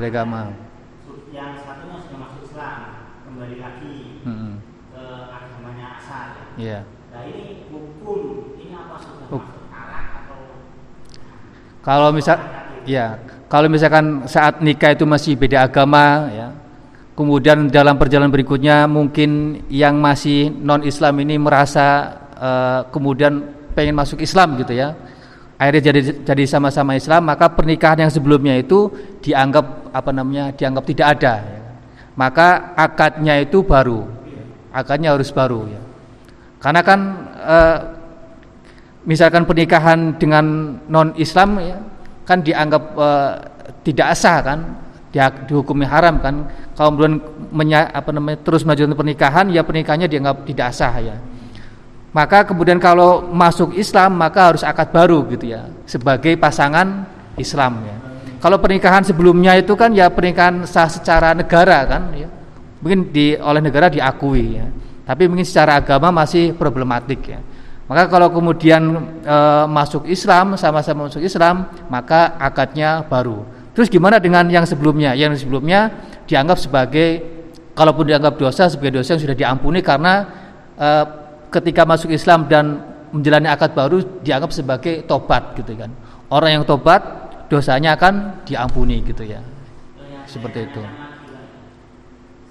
beda agama satunya sudah masuk Islam, kembali lagi hmm. ke agamanya Ya. Yeah. Nah ini hukum ini apa atau? Kalau misal, ya, kalau misalkan saat nikah itu masih beda agama, ya, kemudian dalam perjalanan berikutnya mungkin yang masih non Islam ini merasa uh, kemudian pengen masuk Islam gitu ya akhirnya jadi jadi sama-sama Islam maka pernikahan yang sebelumnya itu dianggap apa namanya dianggap tidak ada ya. maka akadnya itu baru akadnya harus baru ya karena kan e, misalkan pernikahan dengan non Islam ya kan dianggap e, tidak sah kan di, dihukumi haram kan kalau kemudian menya, apa namanya terus melanjutkan pernikahan ya pernikahannya dianggap tidak sah ya maka kemudian kalau masuk Islam maka harus akad baru gitu ya sebagai pasangan Islam ya. Kalau pernikahan sebelumnya itu kan ya pernikahan sah secara negara kan ya. Mungkin di oleh negara diakui ya. Tapi mungkin secara agama masih problematik ya. Maka kalau kemudian e, masuk Islam sama-sama masuk Islam maka akadnya baru. Terus gimana dengan yang sebelumnya? Yang sebelumnya dianggap sebagai kalaupun dianggap dosa sebagai dosa yang sudah diampuni karena e, ketika masuk Islam dan menjalani akad baru dianggap sebagai tobat gitu kan. Orang yang tobat dosanya akan diampuni gitu ya. Seperti itu.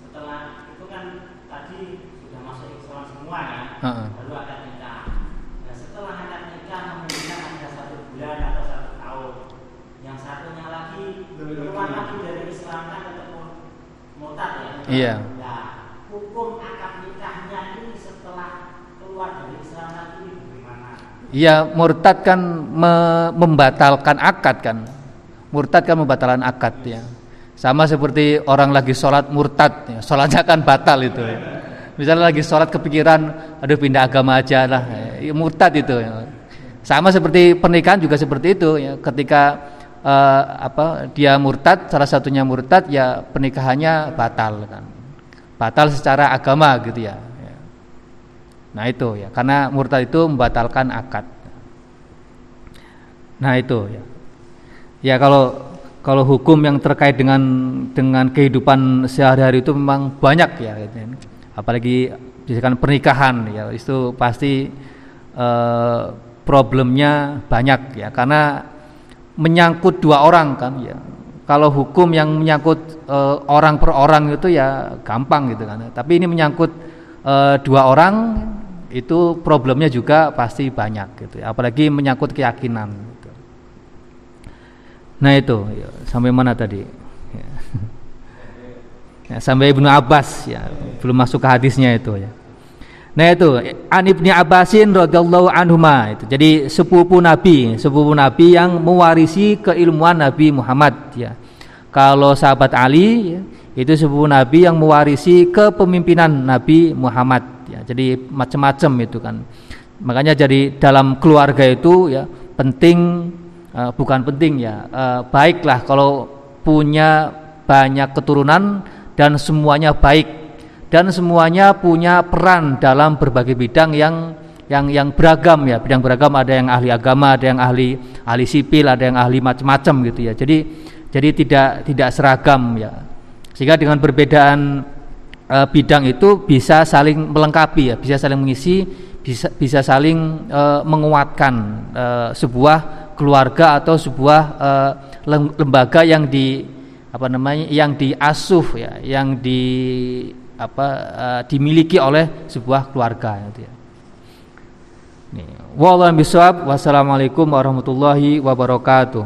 Setelah itu kan tadi sudah masuk Islam ya. Uh -uh. Baru akad nikah. Nah, setelah akad nikah mungkin ada satu bulan atau satu tahun. Yang satunya lagi keluar lagi dari Islam kan ataupun murtad ya. Iya. Nah, hukum akad nikahnya ini Iya murtad kan me membatalkan akad kan Murtad kan membatalkan akad ya Sama seperti orang lagi sholat murtad ya. Sholatnya kan batal itu ya. Misalnya lagi sholat kepikiran Aduh pindah agama aja lah ya, Murtad itu ya. Sama seperti pernikahan juga seperti itu ya. Ketika uh, apa dia murtad Salah satunya murtad ya pernikahannya batal kan Batal secara agama gitu ya Nah itu ya, karena murtad itu membatalkan akad. Nah itu ya. Ya kalau kalau hukum yang terkait dengan dengan kehidupan sehari-hari itu memang banyak ya, gitu. Ya. apalagi misalkan pernikahan ya itu pasti eh, problemnya banyak ya karena menyangkut dua orang kan ya. Kalau hukum yang menyangkut eh, orang per orang itu ya gampang gitu kan. Tapi ini menyangkut eh, dua orang itu problemnya juga pasti banyak gitu ya. apalagi menyangkut keyakinan gitu. Nah itu sampai mana tadi? Ya. Sampai Ibnu Abbas ya belum masuk ke hadisnya itu ya. Nah itu An Ibni Abbasin radhiyallahu anhuma itu. Jadi sepupu Nabi, sepupu Nabi yang mewarisi keilmuan Nabi Muhammad ya. Kalau sahabat Ali ya, itu sepupu Nabi yang mewarisi kepemimpinan Nabi Muhammad ya. Jadi macam-macam itu kan. Makanya jadi dalam keluarga itu ya penting uh, bukan penting ya uh, baiklah kalau punya banyak keturunan dan semuanya baik. Dan semuanya punya peran dalam berbagai bidang yang yang yang beragam ya. Bidang beragam ada yang ahli agama ada yang ahli ahli sipil ada yang ahli macam-macam gitu ya. Jadi jadi tidak tidak seragam ya. Sehingga dengan perbedaan e, bidang itu bisa saling melengkapi ya. Bisa saling mengisi bisa bisa saling e, menguatkan e, sebuah keluarga atau sebuah e, lembaga yang di apa namanya yang diasuh ya yang di apa uh, dimiliki oleh sebuah keluarga gitu ya. Nih, wassalamualaikum warahmatullahi wabarakatuh.